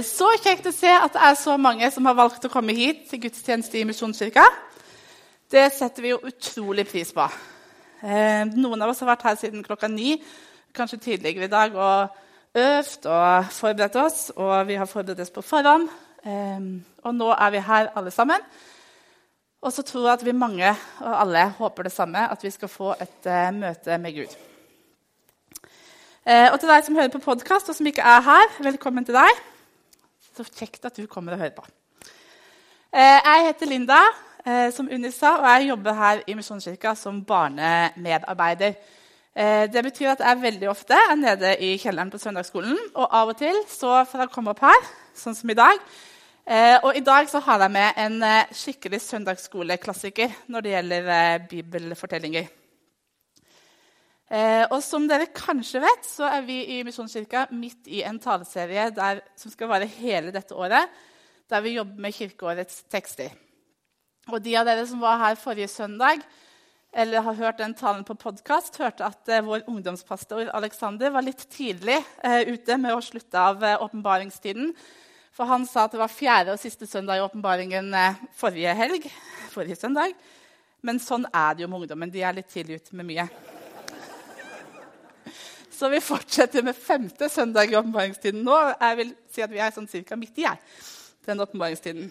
Eh, så kjekt å se at det er så mange som har valgt å komme hit til gudstjeneste i Misjonskirka. Det setter vi jo utrolig pris på. Eh, noen av oss har vært her siden klokka ni, kanskje tidligere i dag, og øvd og forberedt oss. Og vi har forberedt oss på forhånd. Eh, og nå er vi her alle sammen. Og så tror jeg at vi mange og alle håper det samme, at vi skal få et møte med Gud. Og til deg som hører på podkast, og som ikke er her, velkommen til deg. Så kjekt at du kommer og hører på. Uh, jeg heter Linda, som Unni sa, og jeg jobber her i Misjonskirka som barnemedarbeider. det betyr at jeg veldig ofte er nede i kjelleren på søndagsskolen. Og av og til så får jeg komme opp her, sånn som i dag, Eh, og I dag så har jeg med en eh, skikkelig søndagsskoleklassiker når det gjelder eh, bibelfortellinger. Eh, og Som dere kanskje vet, så er vi i Misjonskirka midt i en taleserie der, som skal vare hele dette året, der vi jobber med kirkeårets tekster. Og De av dere som var her forrige søndag, eller har hørt den talen på podkast, hørte at eh, vår ungdomspastor Alexander var litt tidlig eh, ute med å slutte av åpenbaringstiden. For han sa at det var fjerde og siste søndag i åpenbaringen eh, forrige helg. forrige søndag. Men sånn er det jo med ungdommen. De er litt tidlig ute med mye. Så vi fortsetter med femte søndag i åpenbaringstiden nå. Jeg vil si at vi er sånn cirka midt i her, den åpenbaringstiden.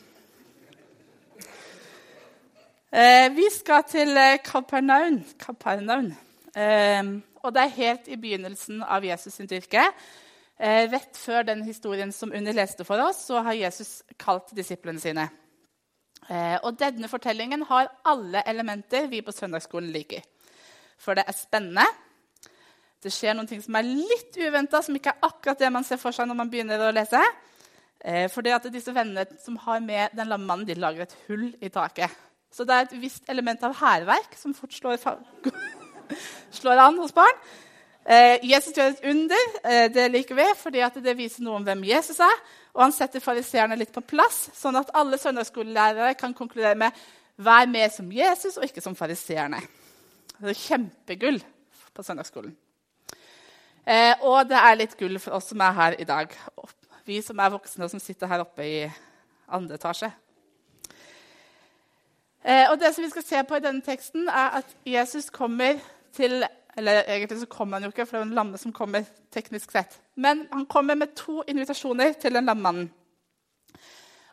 Eh, vi skal til eh, Kapernaun. Kapernaun. Eh, og det er helt i begynnelsen av Jesus' sin dyrke. Eh, rett før den historien som Unni leste for oss, så har Jesus kalt disiplene sine. Eh, og denne fortellingen har alle elementer vi på søndagsskolen liker. For det er spennende. Det skjer noen ting som er litt uventa, som ikke er akkurat det man ser for seg når man begynner å lese. Eh, for det at disse vennene som har med den lamme mannen, de lager et hull i taket. Så det er et visst element av hærverk som fort slår, slår an hos barn. Eh, Jesus gjør et under. Eh, det liker vi, fordi det viser noe om hvem Jesus er. Og han setter fariseerne litt på plass, sånn at alle søndagsskolelærere kan konkludere med vær med som Jesus og ikke som fariseerne. Det er kjempegull på søndagsskolen. Eh, og det er litt gull for oss som er her i dag. Vi som er voksne og som sitter her oppe i andre etasje. Eh, og det som vi skal se på i denne teksten, er at Jesus kommer til eller egentlig så kommer han jo ikke, for det er en lamme som kommer. teknisk sett. Men han kommer med to invitasjoner til den lammemannen.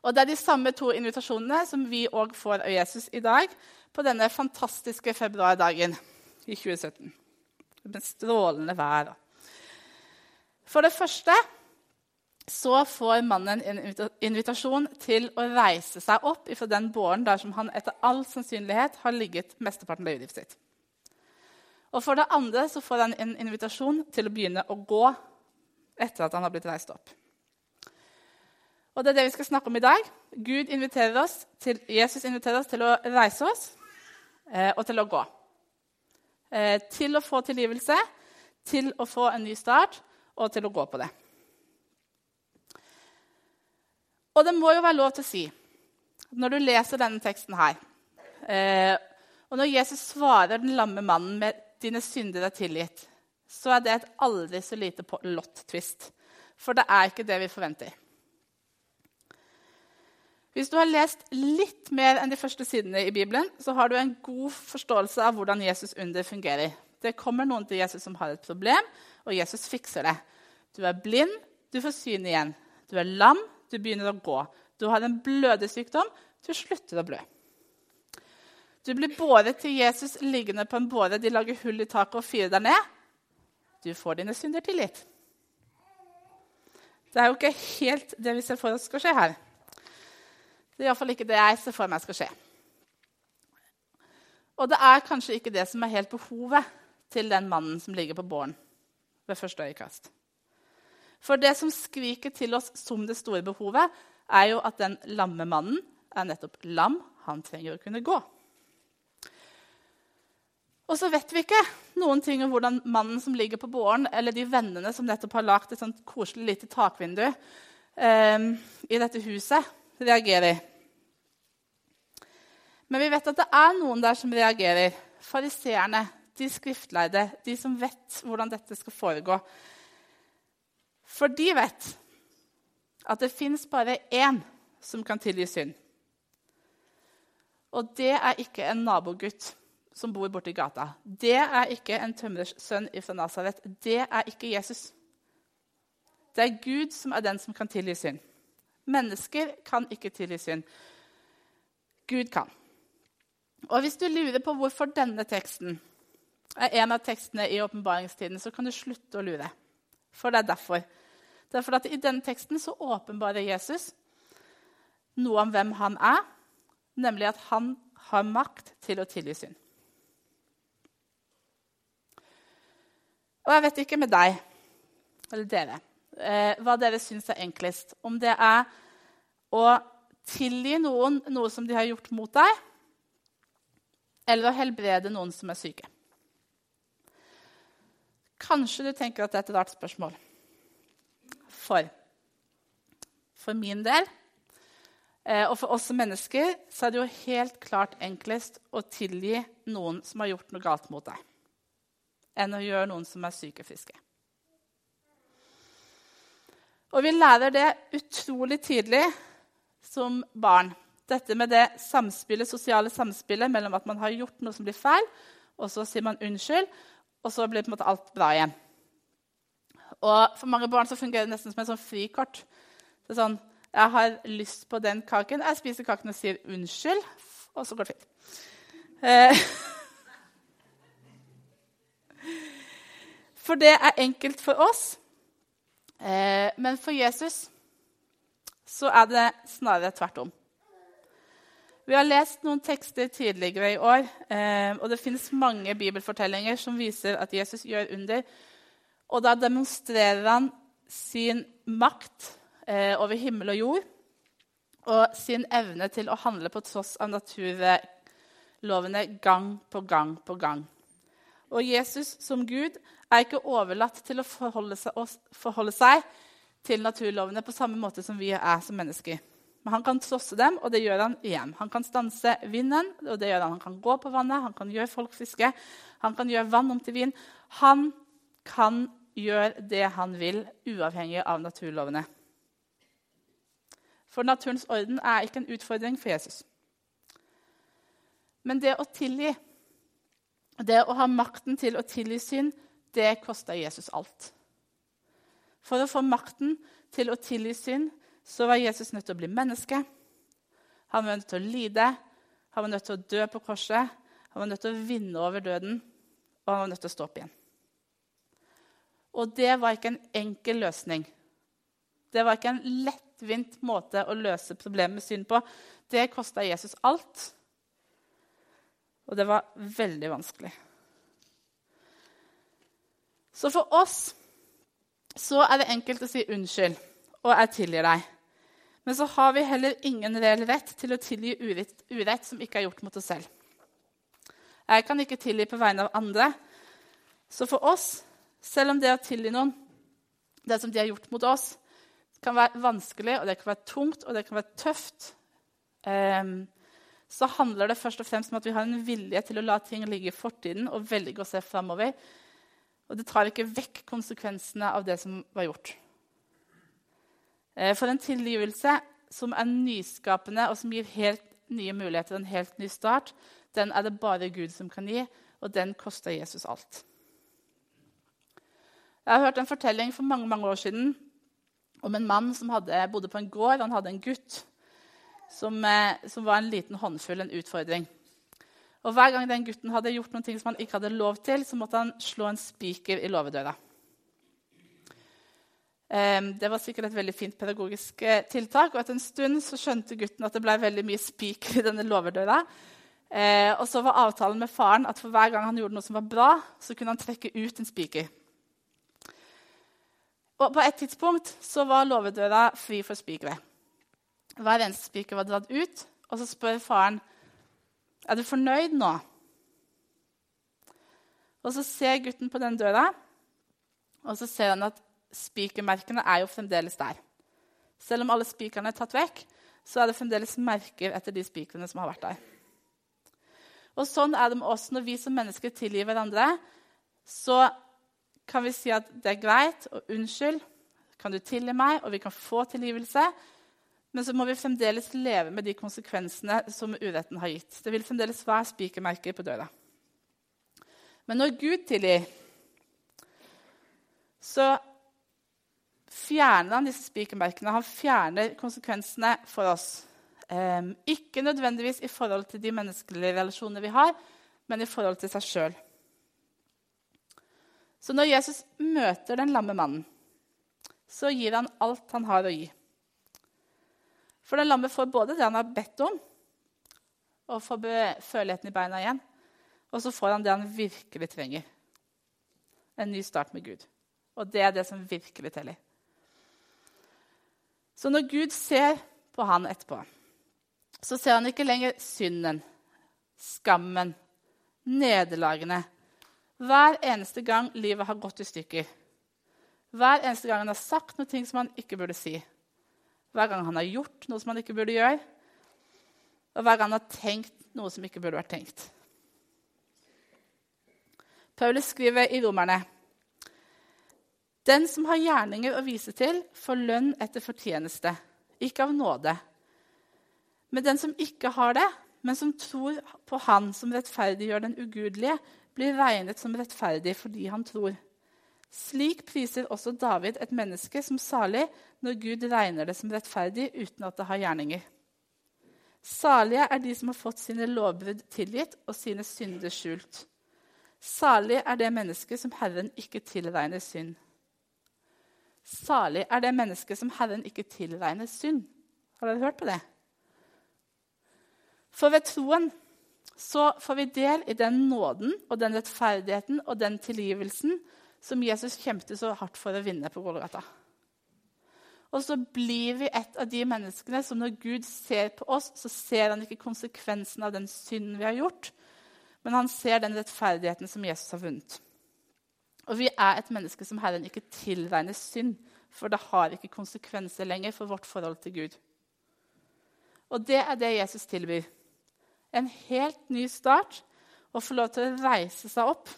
Og det er de samme to invitasjonene som vi òg får av Jesus i dag på denne fantastiske februardagen i 2017. Med strålende vær. For det første så får mannen en invitasjon til å reise seg opp fra den båren der som han etter all sannsynlighet har ligget mesteparten av livet sitt. Og for det andre så får han en invitasjon til å begynne å gå etter at han har blitt reist opp. Og Det er det vi skal snakke om i dag. Gud inviterer oss til, Jesus inviterer oss til å reise oss eh, og til å gå. Eh, til å få tilgivelse, til å få en ny start og til å gå på det. Og det må jo være lov til å si, når du leser denne teksten her eh, Og når Jesus svarer den lamme mannen med dine synder er tilgitt, så er det et aldri så lite lott-twist. For det er ikke det vi forventer. Hvis du har lest litt mer enn de første sidene i Bibelen, så har du en god forståelse av hvordan Jesus under fungerer. Det kommer noen til Jesus som har et problem, og Jesus fikser det. Du er blind, du får syn igjen. Du er lam, du begynner å gå. Du har en blødesykdom, du slutter å blø. Du blir båret til Jesus liggende på en båre. De lager hull i taket og fyrer deg ned. Du får dine synder tilgitt. Det er jo ikke helt det vi ser for oss skal skje her. Det er iallfall ikke det jeg ser for meg skal skje. Og det er kanskje ikke det som er helt behovet til den mannen som ligger på båren ved første øyekast. For det som skriker til oss som det store behovet, er jo at den lamme mannen er nettopp lam. Han trenger å kunne gå. Og så vet vi ikke noen ting om hvordan mannen som ligger på båren, eller de vennene som nettopp har lagd et sånt koselig lite takvindu eh, i dette huset, reagerer. Men vi vet at det er noen der som reagerer. Fariseerne, de skriftleide, de som vet hvordan dette skal foregå. For de vet at det fins bare én som kan tilgi synd. Og det er ikke en nabogutt som bor borti gata. Det er ikke en tømrers sønn fra Nasaret. Det er ikke Jesus. Det er Gud som er den som kan tilgi synd. Mennesker kan ikke tilgi synd. Gud kan. Og hvis du lurer på hvorfor denne teksten er en av tekstene i åpenbaringstiden, så kan du slutte å lure. For det er derfor. Det er fordi at I denne teksten så åpenbarer Jesus noe om hvem han er, nemlig at han har makt til å tilgi synd. Og jeg vet ikke med deg, eller dere, eh, hva dere syns er enklest. Om det er å tilgi noen noe som de har gjort mot deg, eller å helbrede noen som er syke. Kanskje du tenker at dette er et rart spørsmål. For for min del eh, og for oss som mennesker så er det jo helt klart enklest å tilgi noen som har gjort noe galt mot deg, enn å gjøre noen som er syke og friske. Og vi lærer det utrolig tidlig som barn. Dette med det samspillet, sosiale samspillet mellom at man har gjort noe som blir feil, og så sier man unnskyld, og så blir på en måte alt bra igjen. Og For mange barn så fungerer det nesten som et sånn frikort. Er sånn, 'Jeg har lyst på den kaken.' Jeg spiser kaken og sier unnskyld, og så går det fint. Eh, for det er enkelt for oss. Eh, men for Jesus så er det snarere tvert om. Vi har lest noen tekster tidligere i år, eh, og det finnes mange bibelfortellinger som viser at Jesus gjør under. Og da demonstrerer han sin makt eh, over himmel og jord og sin evne til å handle på tross av naturlovene gang på gang på gang. Og Jesus som Gud er ikke overlatt til å forholde seg, forholde seg til naturlovene på samme måte som vi er som mennesker. Men han kan trosse dem, og det gjør han igjen. Han kan stanse vinden, og det gjør han. Han kan gå på vannet, han kan gjøre folk friske, han kan gjøre vann om til vin. Han kan gjøre det han vil, uavhengig av naturlovene. For naturens orden er ikke en utfordring for Jesus. Men det å tilgi, det å ha makten til å tilgi synd, det kosta Jesus alt. For å få makten til å tilgi synd så var Jesus nødt til å bli menneske. Han var nødt til å lide, han var nødt til å dø på korset, han var nødt til å vinne over døden, og han var nødt til å stå opp igjen. Og det var ikke en enkel løsning. Det var ikke en lettvint måte å løse problemet med synd på. Det kosta Jesus alt, og det var veldig vanskelig. Så for oss så er det enkelt å si unnskyld, og jeg tilgir deg. Men så har vi heller ingen reell rett til å tilgi urett, urett, som ikke er gjort mot oss selv. Jeg kan ikke tilgi på vegne av andre. Så for oss, selv om det å tilgi noen, det som de har gjort mot oss, kan være vanskelig, og det kan være tungt og det kan være tøft, um, så handler det først og fremst om at vi har en vilje til å la ting ligge i fortiden og velge å se framover. Og det tar ikke vekk konsekvensene av det som var gjort. Eh, for en tilgivelse som er nyskapende, og som gir helt nye muligheter, en helt ny start, den er det bare Gud som kan gi, og den koster Jesus alt. Jeg har hørt en fortelling for mange mange år siden om en mann som hadde, bodde på en gård. Han hadde en gutt som, eh, som var en liten håndfull, en utfordring. Og Hver gang den gutten hadde gjort noe som han ikke hadde lov til, så måtte han slå en spiker i låvedøra. Det var sikkert et veldig fint pedagogisk eh, tiltak. og Etter en stund så skjønte gutten at det ble veldig mye spiker i denne låverdøra. Eh, og så var avtalen med faren at for hver gang han gjorde noe som var bra, så kunne han trekke ut en spiker. Og På et tidspunkt så var låvedøra fri for spikere. Hver eneste spiker var dratt ut, og så spør faren er du fornøyd nå. Og Så ser gutten på den døra, og så ser han at spikermerkene er jo fremdeles der. Selv om alle spikerne er tatt vekk, så er det fremdeles merker etter de spikrene som har vært der. Og Sånn er det med oss. Når vi som mennesker tilgir hverandre, så kan vi si at det er greit, og unnskyld. kan du tilgi meg, og vi kan få tilgivelse. Men så må vi fremdeles leve med de konsekvensene som uretten har gitt. Det vil fremdeles være spikermerker på døra. Men når Gud tilgir, så fjerner han disse spikermerkene. Han fjerner konsekvensene for oss. Um, ikke nødvendigvis i forhold til de menneskelige relasjonene vi har, men i forhold til seg sjøl. Så når Jesus møter den lamme mannen, så gir han alt han har å gi. For den lamme får både det han har bedt om, og får føleligheten i beina igjen. Og så får han det han virkelig trenger. En ny start med Gud. Og det er det som virkelig teller. Så når Gud ser på han etterpå, så ser han ikke lenger synden, skammen, nederlagene. Hver eneste gang livet har gått i stykker. Hver eneste gang han har sagt noe som han ikke burde si. Hver gang han har gjort noe som han ikke burde gjøre. Og hver gang han har tenkt noe som ikke burde vært tenkt. Paulus skriver i Romerne Den som har gjerninger å vise til, får lønn etter fortjeneste, ikke av nåde. Men den som ikke har det, men som tror på Han som rettferdiggjør den ugudelige, blir regnet som rettferdig fordi han tror. Slik priser også David et menneske som salig når Gud regner det som rettferdig uten at det har gjerninger. Salige er de som har fått sine lovbrudd tilgitt og sine synder skjult. Salig er det mennesket som Herren ikke tilregner synd. Salig er det mennesket som Herren ikke tilregner synd. Har dere hørt på det? For ved troen så får vi del i den nåden og den rettferdigheten og den tilgivelsen som Jesus kjempet så hardt for å vinne på Golgata. Og så blir vi et av de menneskene som når Gud ser på oss, så ser han ikke konsekvensen av den synden vi har gjort, men han ser den rettferdigheten som Jesus har vunnet. Og vi er et menneske som Herren ikke tilregner synd, for det har ikke konsekvenser lenger for vårt forhold til Gud. Og det er det Jesus tilbyr en helt ny start og få lov til å reise seg opp.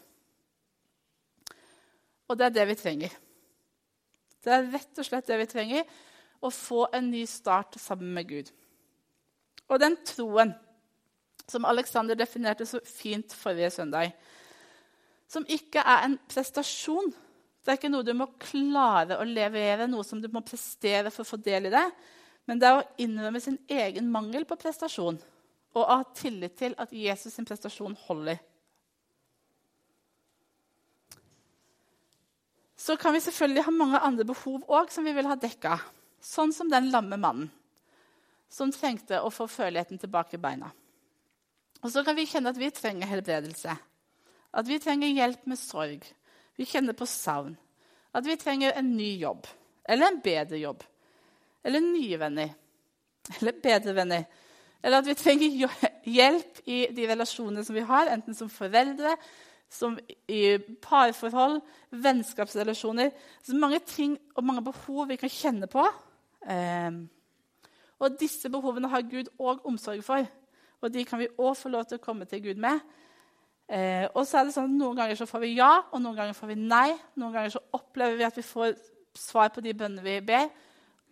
Og det er det vi trenger. Det er rett og slett det vi trenger, å få en ny start sammen med Gud. Og den troen som Alexander definerte så fint forrige søndag, som ikke er en prestasjon Det er ikke noe du må klare å levere, noe som du må prestere for å få del i det. Men det er å innrømme sin egen mangel på prestasjon og ha tillit til at Jesus' sin prestasjon holder. Så kan vi selvfølgelig ha mange andre behov òg som vi vil ha dekka. Sånn som den lamme mannen som trengte å få føleligheten tilbake i beina. Og så kan vi kjenne at vi trenger helbredelse. At vi trenger hjelp med sorg. Vi kjenner på savn. At vi trenger en ny jobb. Eller en bedre jobb. Eller nye venner. Eller bedre venner. Eller at vi trenger hjelp i de relasjonene som vi har, enten som foreldre, som i parforhold, vennskapsrelasjoner. Så mange ting og mange behov vi kan kjenne på. Eh, og disse behovene har Gud òg omsorg for. Og de kan vi òg få lov til å komme til Gud med. Eh, og så er det sånn at Noen ganger så får vi ja, og noen ganger får vi nei. Noen ganger så opplever vi at vi får svar på de bønnene vi ber.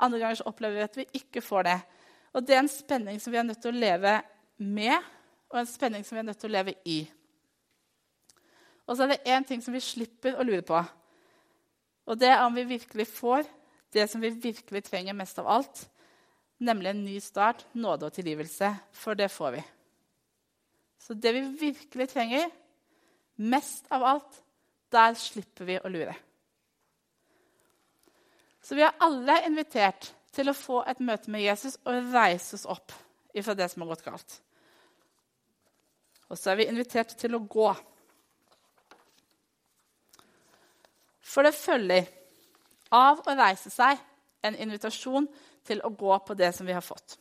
Andre ganger så opplever vi at vi ikke får det. Og det er en spenning som vi er nødt til å leve med, og en spenning som vi er nødt til å leve i. Og så er det én ting som vi slipper å lure på. Og det er om vi virkelig får det som vi virkelig trenger mest av alt, nemlig en ny start, nåde og tilgivelse. For det får vi. Så det vi virkelig trenger, mest av alt, der slipper vi å lure. Så vi er alle invitert til å få et møte med Jesus og reise oss opp ifra det som har gått galt. Og så er vi invitert til å gå. For det følger av å reise seg en invitasjon til å gå på det som vi har fått.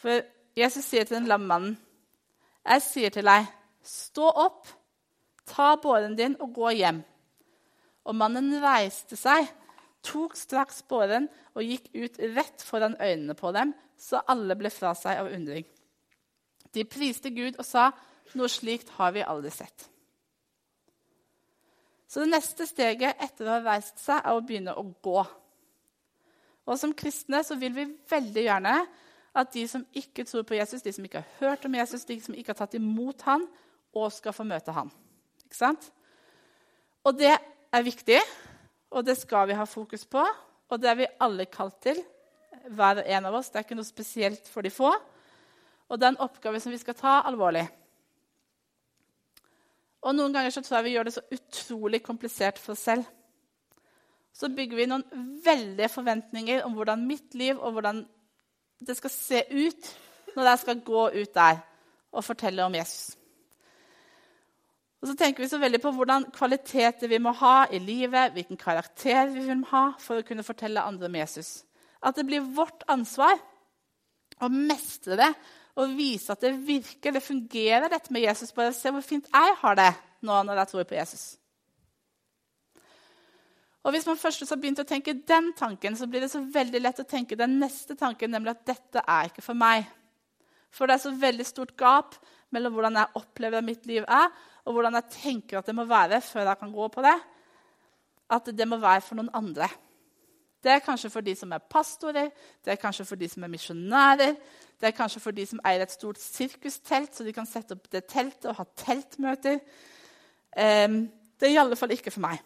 For Jesus sier til den lamme mannen, 'Jeg sier til deg, stå opp, ta båren din og gå hjem.' Og mannen reiste seg tok straks båren og gikk ut rett foran øynene på dem, så alle ble fra seg av undring. De priste Gud og sa, 'Noe slikt har vi aldri sett.' Så det neste steget etter å ha reist seg er å begynne å gå. Og Som kristne så vil vi veldig gjerne at de som ikke tror på Jesus, de som ikke har hørt om Jesus, de som ikke har tatt imot han, og skal få møte han. Ikke sant? Og det er viktig, og det skal vi ha fokus på. Og det er vi alle kalt til, hver og en av oss. Det er ikke noe spesielt for de få. Og det er en oppgave som vi skal ta alvorlig. Og Noen ganger så tror jeg vi gjør det så utrolig komplisert for oss selv. Så bygger vi noen veldige forventninger om hvordan mitt liv og hvordan det skal se ut når jeg skal gå ut der og fortelle om Jesus. Og så tenker vi så veldig på hvordan kvaliteter vi må ha i livet, hvilken karakter vi vil ha for å kunne fortelle andre om Jesus. At det blir vårt ansvar å mestre det og vise at det virker, det fungerer, dette med Jesus. Bare se hvor fint jeg har det nå når jeg tror på Jesus. Og Hvis man først har begynt å tenke den tanken, så blir det så veldig lett å tenke den neste tanken, nemlig at dette er ikke for meg. For det er så veldig stort gap mellom hvordan jeg opplever at mitt liv er, og hvordan jeg tenker at det må være før jeg kan gå på det. At det må være for noen andre. Det er kanskje for de som er pastorer, det er kanskje for de som er misjonærer, det er kanskje for de som eier et stort sirkustelt, så de kan sette opp det teltet og ha teltmøter. Um, det er i alle fall ikke for meg.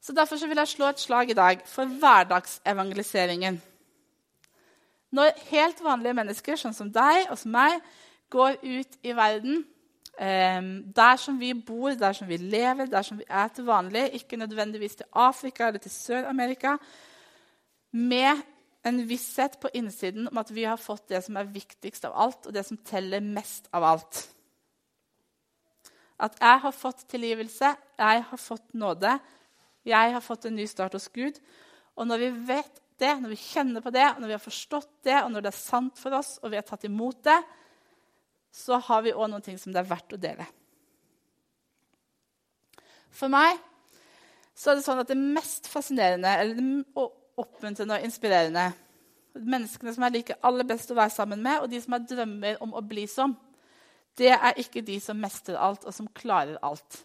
Så Derfor vil jeg slå et slag i dag for hverdagsevangeliseringen. Når helt vanlige mennesker, sånn som deg og som meg, går ut i verden eh, der som vi bor, der som vi lever, der som vi er til vanlig, ikke nødvendigvis til Afrika eller til Sør-Amerika, med en visshet på innsiden om at vi har fått det som er viktigst av alt, og det som teller mest av alt. At jeg har fått tilgivelse, jeg har fått nåde, jeg har fått en ny start hos Gud. Og når vi vet det, når vi kjenner på det, når vi har forstått det, og når det er sant for oss, og vi har tatt imot det, så har vi òg noen ting som det er verdt å dele. For meg så er det sånn at det mest fascinerende eller oppmuntrende og inspirerende Menneskene som jeg liker aller best å være sammen med, og de som har drømmer om å bli som, det er ikke de som mestrer alt, og som klarer alt.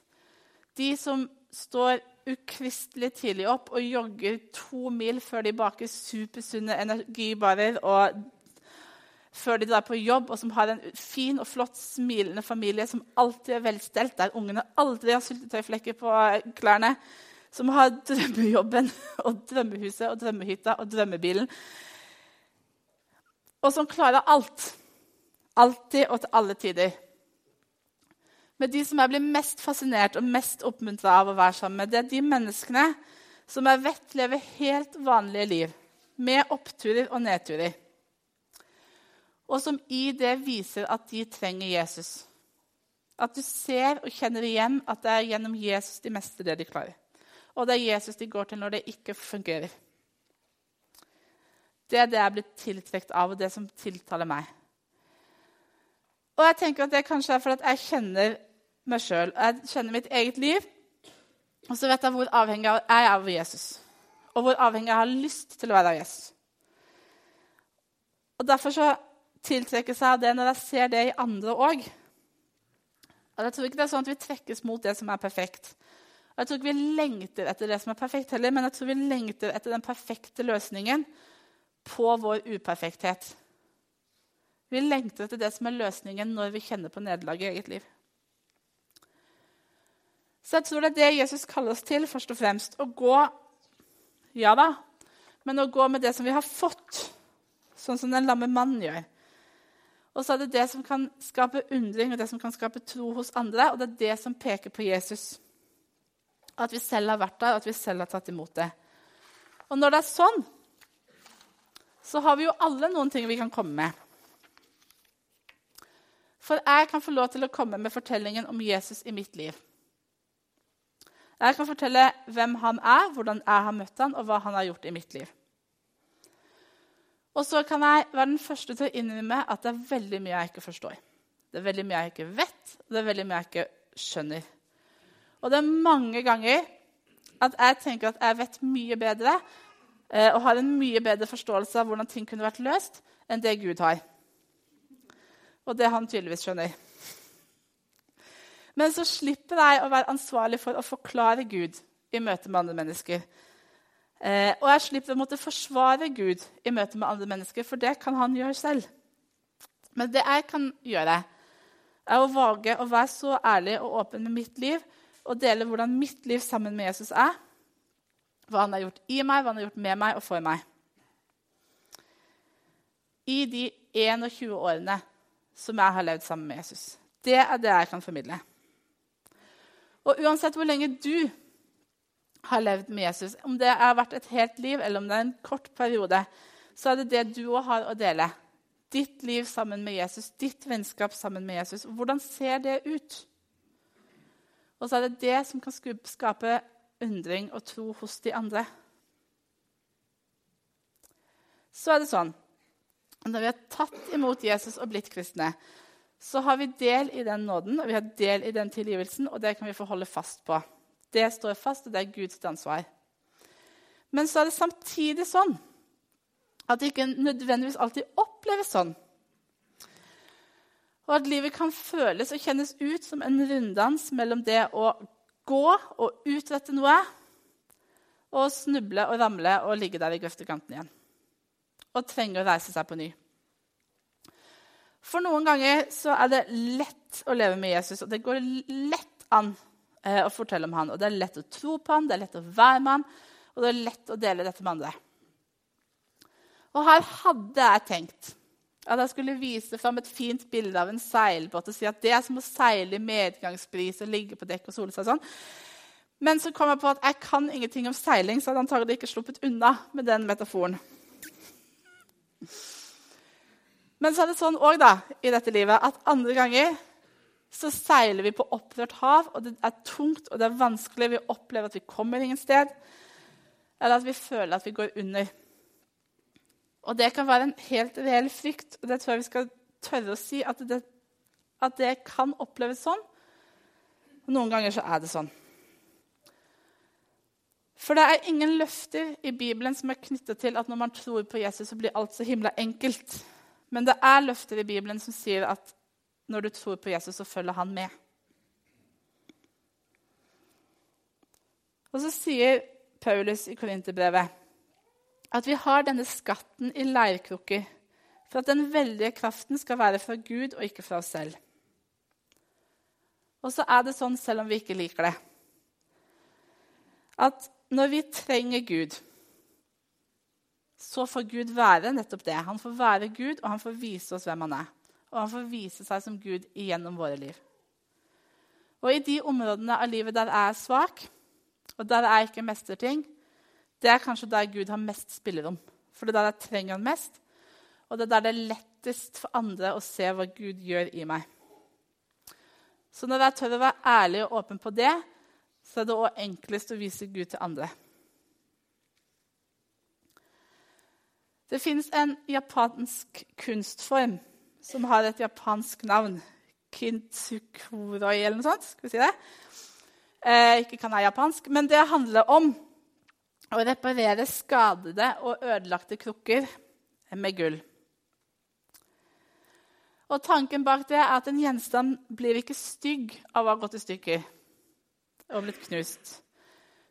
De som står ukristelig tidlig opp og jogger to mil før de baker supersunne energibarer og før de drar på jobb, og som har en fin og flott, smilende familie som alltid er velstelt, der ungene aldri har syltetøyflekker på klærne, som har drømmejobben og drømmehuset og drømmehytta og drømmebilen, og som klarer alt. Alltid og til alle tider. Men de som jeg blir mest fascinert og mest oppmuntra av å være sammen med, det er de menneskene som jeg vet lever helt vanlige liv, med oppturer og nedturer. Og som i det viser at de trenger Jesus. At du ser og kjenner igjen at det er gjennom Jesus de mestrer det de klarer. Og det er Jesus de går til når det ikke fungerer. Det er det jeg er blitt tiltrukket av, og det som tiltaler meg. Og jeg tenker at det kanskje er fordi jeg kjenner meg sjøl. Jeg kjenner mitt eget liv. Og så vet jeg hvor avhengig jeg er av Jesus. Og hvor avhengig jeg har lyst til å være av Jesus. Og Derfor så tiltrekker seg det når jeg ser det i andre òg. Jeg tror ikke det er sånn at vi trekkes mot det som er perfekt. Og jeg tror ikke vi lengter etter det som er perfekt heller, men jeg tror vi lengter etter den perfekte løsningen på vår uperfekthet. Vi lengter etter det som er løsningen når vi kjenner på nederlag i eget liv. Så jeg tror det er det Jesus kaller oss til, først og fremst. Å gå Ja da, men å gå med det som vi har fått, sånn som den lamme mannen gjør. Og så er det det som kan skape undring og det som kan skape tro hos andre, og det er det som peker på Jesus. At vi selv har vært der, og at vi selv har tatt imot det. Og når det er sånn, så har vi jo alle noen ting vi kan komme med. For jeg kan få lov til å komme med fortellingen om Jesus i mitt liv. Jeg kan fortelle hvem han er, hvordan jeg har møtt han, og hva han har gjort i mitt liv. Og så kan jeg være den første til å innrømme at det er veldig mye jeg ikke forstår. Det er veldig mye jeg ikke vet, og det er veldig mye jeg ikke skjønner. Og det er mange ganger at jeg tenker at jeg vet mye bedre eh, og har en mye bedre forståelse av hvordan ting kunne vært løst, enn det Gud har. Og det han tydeligvis skjønner. Men så slipper jeg å være ansvarlig for å forklare Gud i møte med andre mennesker. Eh, og jeg slipper å måtte forsvare Gud i møte med andre mennesker, for det kan han gjøre selv. Men det jeg kan gjøre, er å våge å være så ærlig og åpen med mitt liv og dele hvordan mitt liv sammen med Jesus er. Hva han har gjort i meg, hva han har gjort med meg og for meg. I de 21 årene som jeg har levd sammen med Jesus. Det er det jeg kan formidle. Og uansett hvor lenge du har levd med Jesus, om det har vært et helt liv eller om det er en kort periode, så er det det du òg har å dele. Ditt liv sammen med Jesus, ditt vennskap sammen med Jesus. Hvordan ser det ut? Og så er det det som kan skape undring og tro hos de andre. Så er det sånn når vi har tatt imot Jesus og blitt kristne, så har vi del i den nåden og vi har del i den tilgivelsen, og det kan vi få holde fast på. Det står fast, og det er Guds ansvar. Men så er det samtidig sånn at det ikke nødvendigvis alltid oppleves sånn. Og at livet kan føles og kjennes ut som en runddans mellom det å gå og utrette noe og snuble og ramle og ligge der i grøftekanten igjen. Og trenger å reise seg på ny. For noen ganger så er det lett å leve med Jesus, og det går lett an eh, å fortelle om han. Og det er lett å tro på han, det er lett å være med han, og det er lett å dele dette med andre. Og her hadde jeg tenkt at jeg skulle vise fram et fint bilde av en seilbåt og si at det er som å seile i medgangsbris og ligge på dekk og sole seg sånn. Men så kom jeg på at jeg kan ingenting om seiling, så hadde antagelig ikke sluppet unna med den metaforen. Men så er det sånn òg i dette livet at andre ganger så seiler vi på opprørt hav, og det er tungt og det er vanskelig. Vi opplever at vi kommer ingen sted, eller at vi føler at vi går under. Og det kan være en helt reell frykt, og det tror jeg vi skal tørre å si, at det, at det kan oppleves sånn. Og noen ganger så er det sånn. For det er ingen løfter i Bibelen som er knyttet til at når man tror på Jesus, så blir alt så himla enkelt. Men det er løfter i Bibelen som sier at når du tror på Jesus, så følger han med. Og så sier Paulus i Korinterbrevet at vi har denne skatten i leirkrukker for at den veldige kraften skal være fra Gud og ikke fra oss selv. Og så er det sånn, selv om vi ikke liker det, at når vi trenger Gud så får Gud være nettopp det. Han får være Gud, og han får vise oss hvem han er. Og han får vise seg som Gud gjennom våre liv. Og i de områdene av livet der jeg er svak, og der jeg ikke mestrer ting, det er kanskje der Gud har mest spillerom. For det er der jeg trenger han mest, og det er der det er lettest for andre å se hva Gud gjør i meg. Så når jeg tør å være ærlig og åpen på det, så er det òg enklest å vise Gud til andre. Det fins en japansk kunstform som har et japansk navn. Kintsukuroi eller noe sånt. Skal vi si det? Eh, ikke kan jeg japansk, men det handler om å reparere skadede og ødelagte krukker med gull. Og Tanken bak det er at en gjenstand blir ikke stygg av å ha gått i stykker og blitt knust.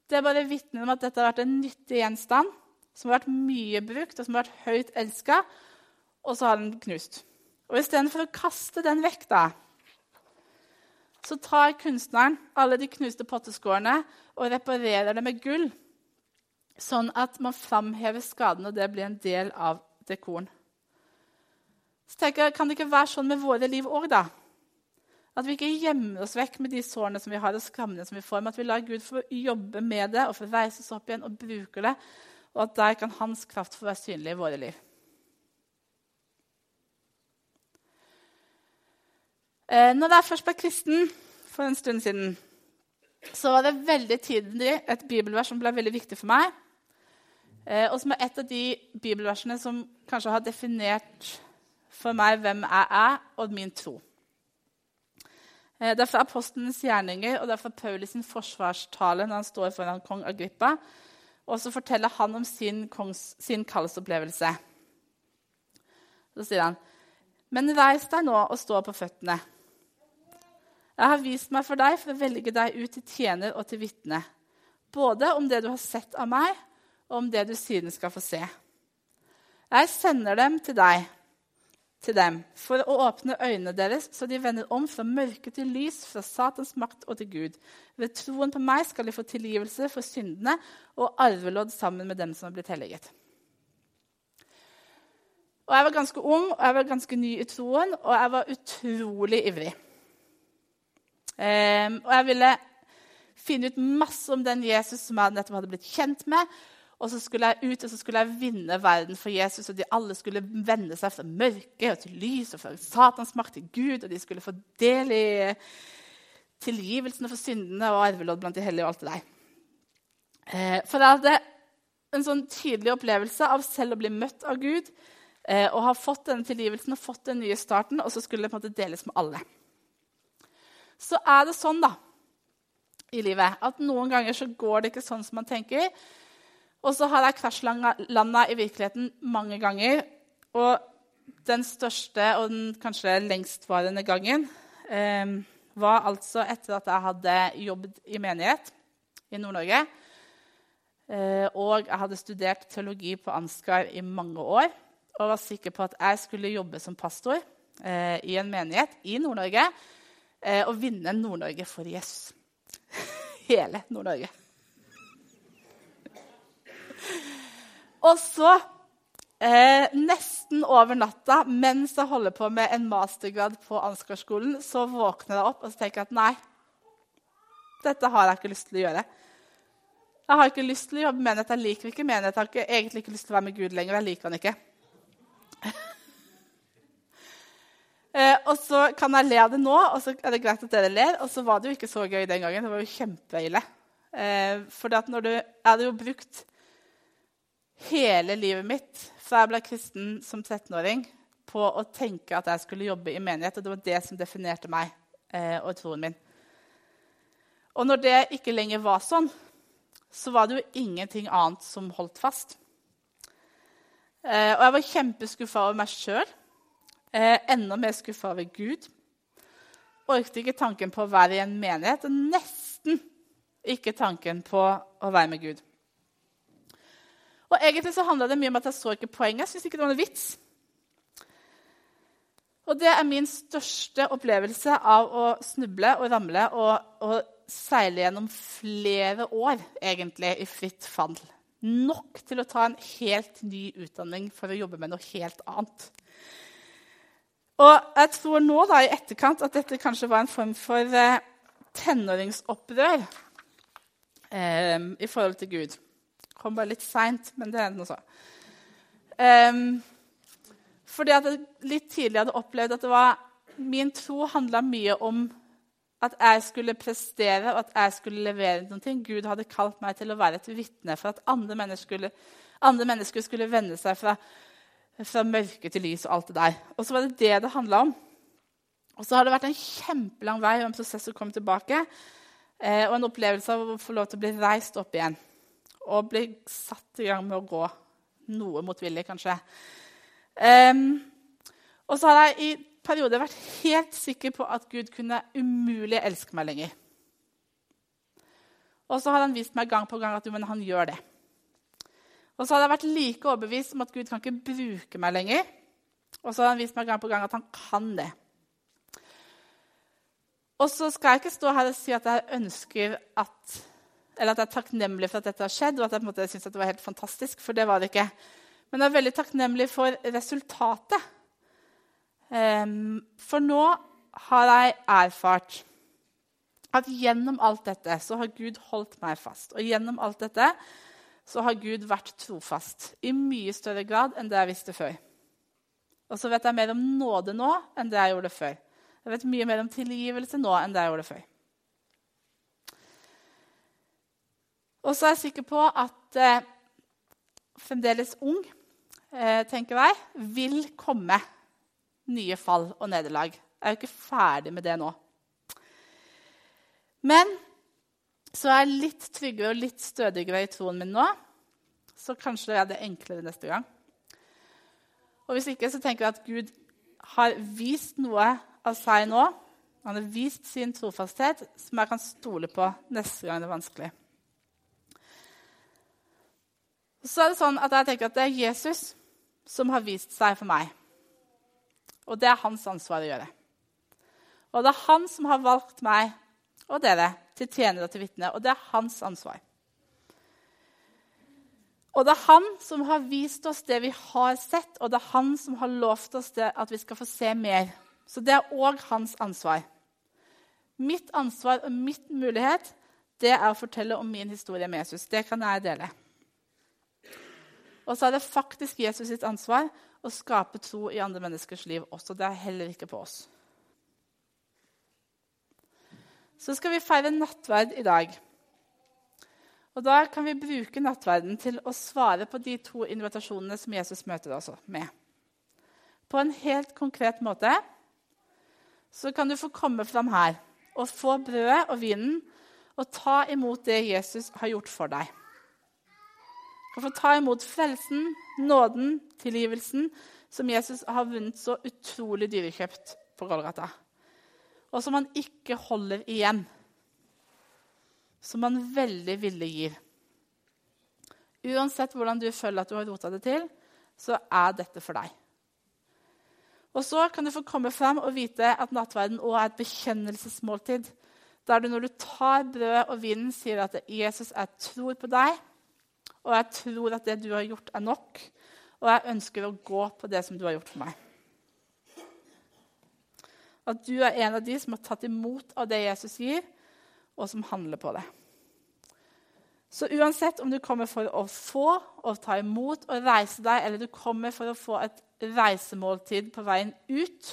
Det er bare vitner om at dette har vært en nyttig gjenstand som har vært mye brukt, og som har vært høyt elska, og så har den knust. Og istedenfor å kaste den vekk, da, så tar kunstneren alle de knuste potteskårene og reparerer det med gull, sånn at man framhever skaden, og det blir en del av dekoren. Så tenker jeg, Kan det ikke være sånn med våre liv òg, da? At vi ikke gjemmer oss vekk med de sårene som vi har, og skrammene som vi får, men at vi lar Gud få jobbe med det og få reise oss opp igjen og bruke det og at der kan hans kraft få være synlig i våre liv. Eh, når jeg først ble kristen for en stund siden, så var det veldig tidlig et bibelvers som ble veldig viktig for meg. Eh, og som er et av de bibelversene som kanskje har definert for meg hvem jeg er, og min tro. Eh, det er fra apostlenes gjerninger og det er fra Paulus sin forsvarstale når han står foran kong Agrippa. Og så forteller han om sin, kongs, sin kallsopplevelse. Så sier han, 'Men reis deg nå og stå på føttene.' Jeg har vist meg for deg for å velge deg ut til tjener og til vitne, både om det du har sett av meg, og om det du siden skal få se. Jeg sender dem til deg, til dem, for å åpne øynene deres, så de vender om fra mørke til lys, fra Satans makt og til Gud. Ved troen på meg skal de få tilgivelse for syndene og arvelodd sammen med dem som har blitt helliget. Og Jeg var ganske ung og jeg var ganske ny i troen, og jeg var utrolig ivrig. Um, og jeg ville finne ut masse om den Jesus som jeg nettopp hadde blitt kjent med. Og så skulle jeg ut og så skulle jeg vinne verden for Jesus, og de alle skulle vende seg fra mørket og til lys og fra Satans makt til Gud, og de skulle få del i tilgivelsene for syndene og arvelodd blant de hellige og alt det der. Eh, for jeg hadde en sånn tydelig opplevelse av selv å bli møtt av Gud eh, og ha fått denne tilgivelsen og fått den nye starten, og så skulle det på en måte deles med alle. Så er det sånn da, i livet at noen ganger så går det ikke sånn som man tenker. Og så har jeg krasjlanda i virkeligheten mange ganger. Og den største og den kanskje lengstvarende gangen eh, var altså etter at jeg hadde jobbet i menighet i Nord-Norge. Eh, og jeg hadde studert teologi på Ansgar i mange år og var sikker på at jeg skulle jobbe som pastor eh, i en menighet i Nord-Norge eh, og vinne Nord-Norge for Jesus. Hele Nord-Norge. Og så, eh, nesten over natta, mens jeg holder på med en mastergrad på Ansgarskolen, så våkner jeg opp og tenker at nei, dette har jeg ikke lyst til å gjøre. Jeg har ikke lyst til å jobbe med menighet. Jeg liker ikke menighet. Jeg har ikke, egentlig ikke lyst til å være med Gud lenger. Jeg liker han ikke. eh, og så kan jeg le av det nå, og så er det greit at dere ler. Og så var det jo ikke så gøy den gangen. Det var jo kjempeille. Eh, for jeg hadde jo brukt hele livet mitt fra jeg ble kristen som 13-åring, på å tenke at jeg skulle jobbe i menighet. Og det var det som definerte meg eh, og troen min. Og når det ikke lenger var sånn, så var det jo ingenting annet som holdt fast. Eh, og jeg var kjempeskuffa over meg sjøl. Eh, enda mer skuffa over Gud. Orket ikke tanken på å være i en menighet, og nesten ikke tanken på å være med Gud. Og egentlig så handla det mye om at jeg så ikke poenget. Jeg syntes ikke det var noe vits. Og det er min største opplevelse av å snuble og ramle og, og seile gjennom flere år egentlig i fritt fall. Nok til å ta en helt ny utdanning for å jobbe med noe helt annet. Og jeg tror nå da, i etterkant at dette kanskje var en form for eh, tenåringsopprør eh, i forhold til Gud. Kom bare litt seint, men det er noe så. Um, fordi at jeg litt tidlig hadde opplevd at var, min tro handla mye om at jeg skulle prestere og at jeg skulle levere noe. Gud hadde kalt meg til å være et vitne for at andre mennesker skulle, andre mennesker skulle vende seg fra, fra mørke til lys og alt det der. Og så var det det det handla om. Og så har det vært en kjempelang vei og en prosess å komme tilbake. Eh, og en opplevelse av å få lov til å bli reist opp igjen og bli satt i gang med å gå. Noe motvillig, kanskje. Um, og så har jeg i perioder vært helt sikker på at Gud kunne umulig elske meg lenger. Og så har han vist meg gang på gang at jo, men han gjør det. Og så har jeg vært like overbevist om at Gud kan ikke bruke meg lenger. Og så har han vist meg gang på gang at han kan det. Og så skal jeg ikke stå her og si at jeg ønsker at eller at jeg er takknemlig for at dette har skjedd, og at jeg på en måte syns det var helt fantastisk. For det var det ikke. Men jeg er veldig takknemlig for resultatet. Um, for nå har jeg erfart at gjennom alt dette så har Gud holdt meg fast. Og gjennom alt dette så har Gud vært trofast i mye større grad enn det jeg visste før. Og så vet jeg mer om nåde nå enn det jeg gjorde før. Jeg vet mye mer om tilgivelse nå enn det jeg gjorde før. Og så er jeg sikker på at eh, fremdeles ung, eh, tenker jeg, vil komme nye fall og nederlag. Jeg er jo ikke ferdig med det nå. Men så er jeg litt tryggere og litt stødigere i troen min nå. Så kanskje det er det enklere neste gang. Og hvis ikke, så tenker jeg at Gud har vist noe av seg nå Han har vist sin trofasthet, som jeg kan stole på neste gang det er vanskelig. Så er det sånn at jeg tenker at det er Jesus som har vist seg for meg. Og det er hans ansvar å gjøre. Og det er han som har valgt meg og dere til tjenere og til vitne. Og det er hans ansvar. Og det er han som har vist oss det vi har sett, og det er han som har lovt oss det, at vi skal få se mer. Så det er òg hans ansvar. Mitt ansvar og mitt mulighet det er å fortelle om min historie med Jesus. Det kan jeg dele. Og så er det faktisk Jesus sitt ansvar å skape tro i andre menneskers liv også. Det er heller ikke på oss. Så skal vi feire nattverd i dag. Og Da kan vi bruke nattverden til å svare på de to invitasjonene som Jesus møter oss med. På en helt konkret måte så kan du få komme fram her og få brødet og vinen og ta imot det Jesus har gjort for deg. Kan få ta imot frelsen, nåden, tilgivelsen som Jesus har vunnet så utrolig dyrekjøpt på Golgata. Og som han ikke holder igjen. Som han veldig villig gir. Uansett hvordan du føler at du har rota det til, så er dette for deg. Og så kan du få komme fram og vite at nattverden òg er et bekjennelsesmåltid. Der du når du tar brødet og vinen, sier at Jesus, jeg tror på deg, og jeg tror at det du har gjort, er nok. Og jeg ønsker å gå på det som du har gjort for meg. At du er en av de som har tatt imot av det Jesus gir, og som handler på det. Så uansett om du kommer for å få og ta imot og reise deg, eller du kommer for å få et reisemåltid på veien ut,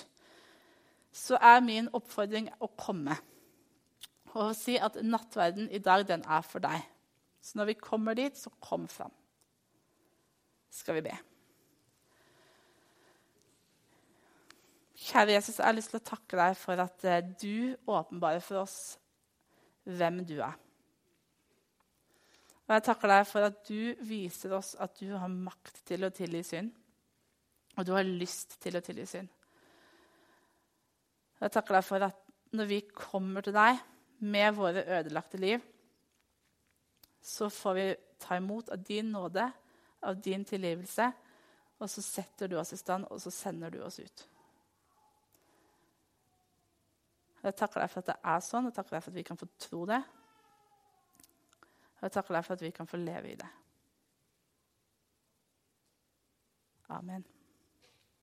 så er min oppfordring å komme og si at nattverden i dag, den er for deg. Så når vi kommer dit, så kom fram. Skal vi be. Kjære Jesus, jeg har lyst til å takke deg for at eh, du åpenbarer for oss hvem du er. Og jeg takker deg for at du viser oss at du har makt til å tilgi synd. Og du har lyst til å tilgi synd. Jeg takker deg for at når vi kommer til deg med våre ødelagte liv, så får vi ta imot av din nåde, av din tilgivelse, og så setter du oss i stand, og så sender du oss ut. Jeg takker deg for at det er sånn, og takker deg for at vi kan få tro det. Og jeg takker deg for at vi kan få leve i det. Amen.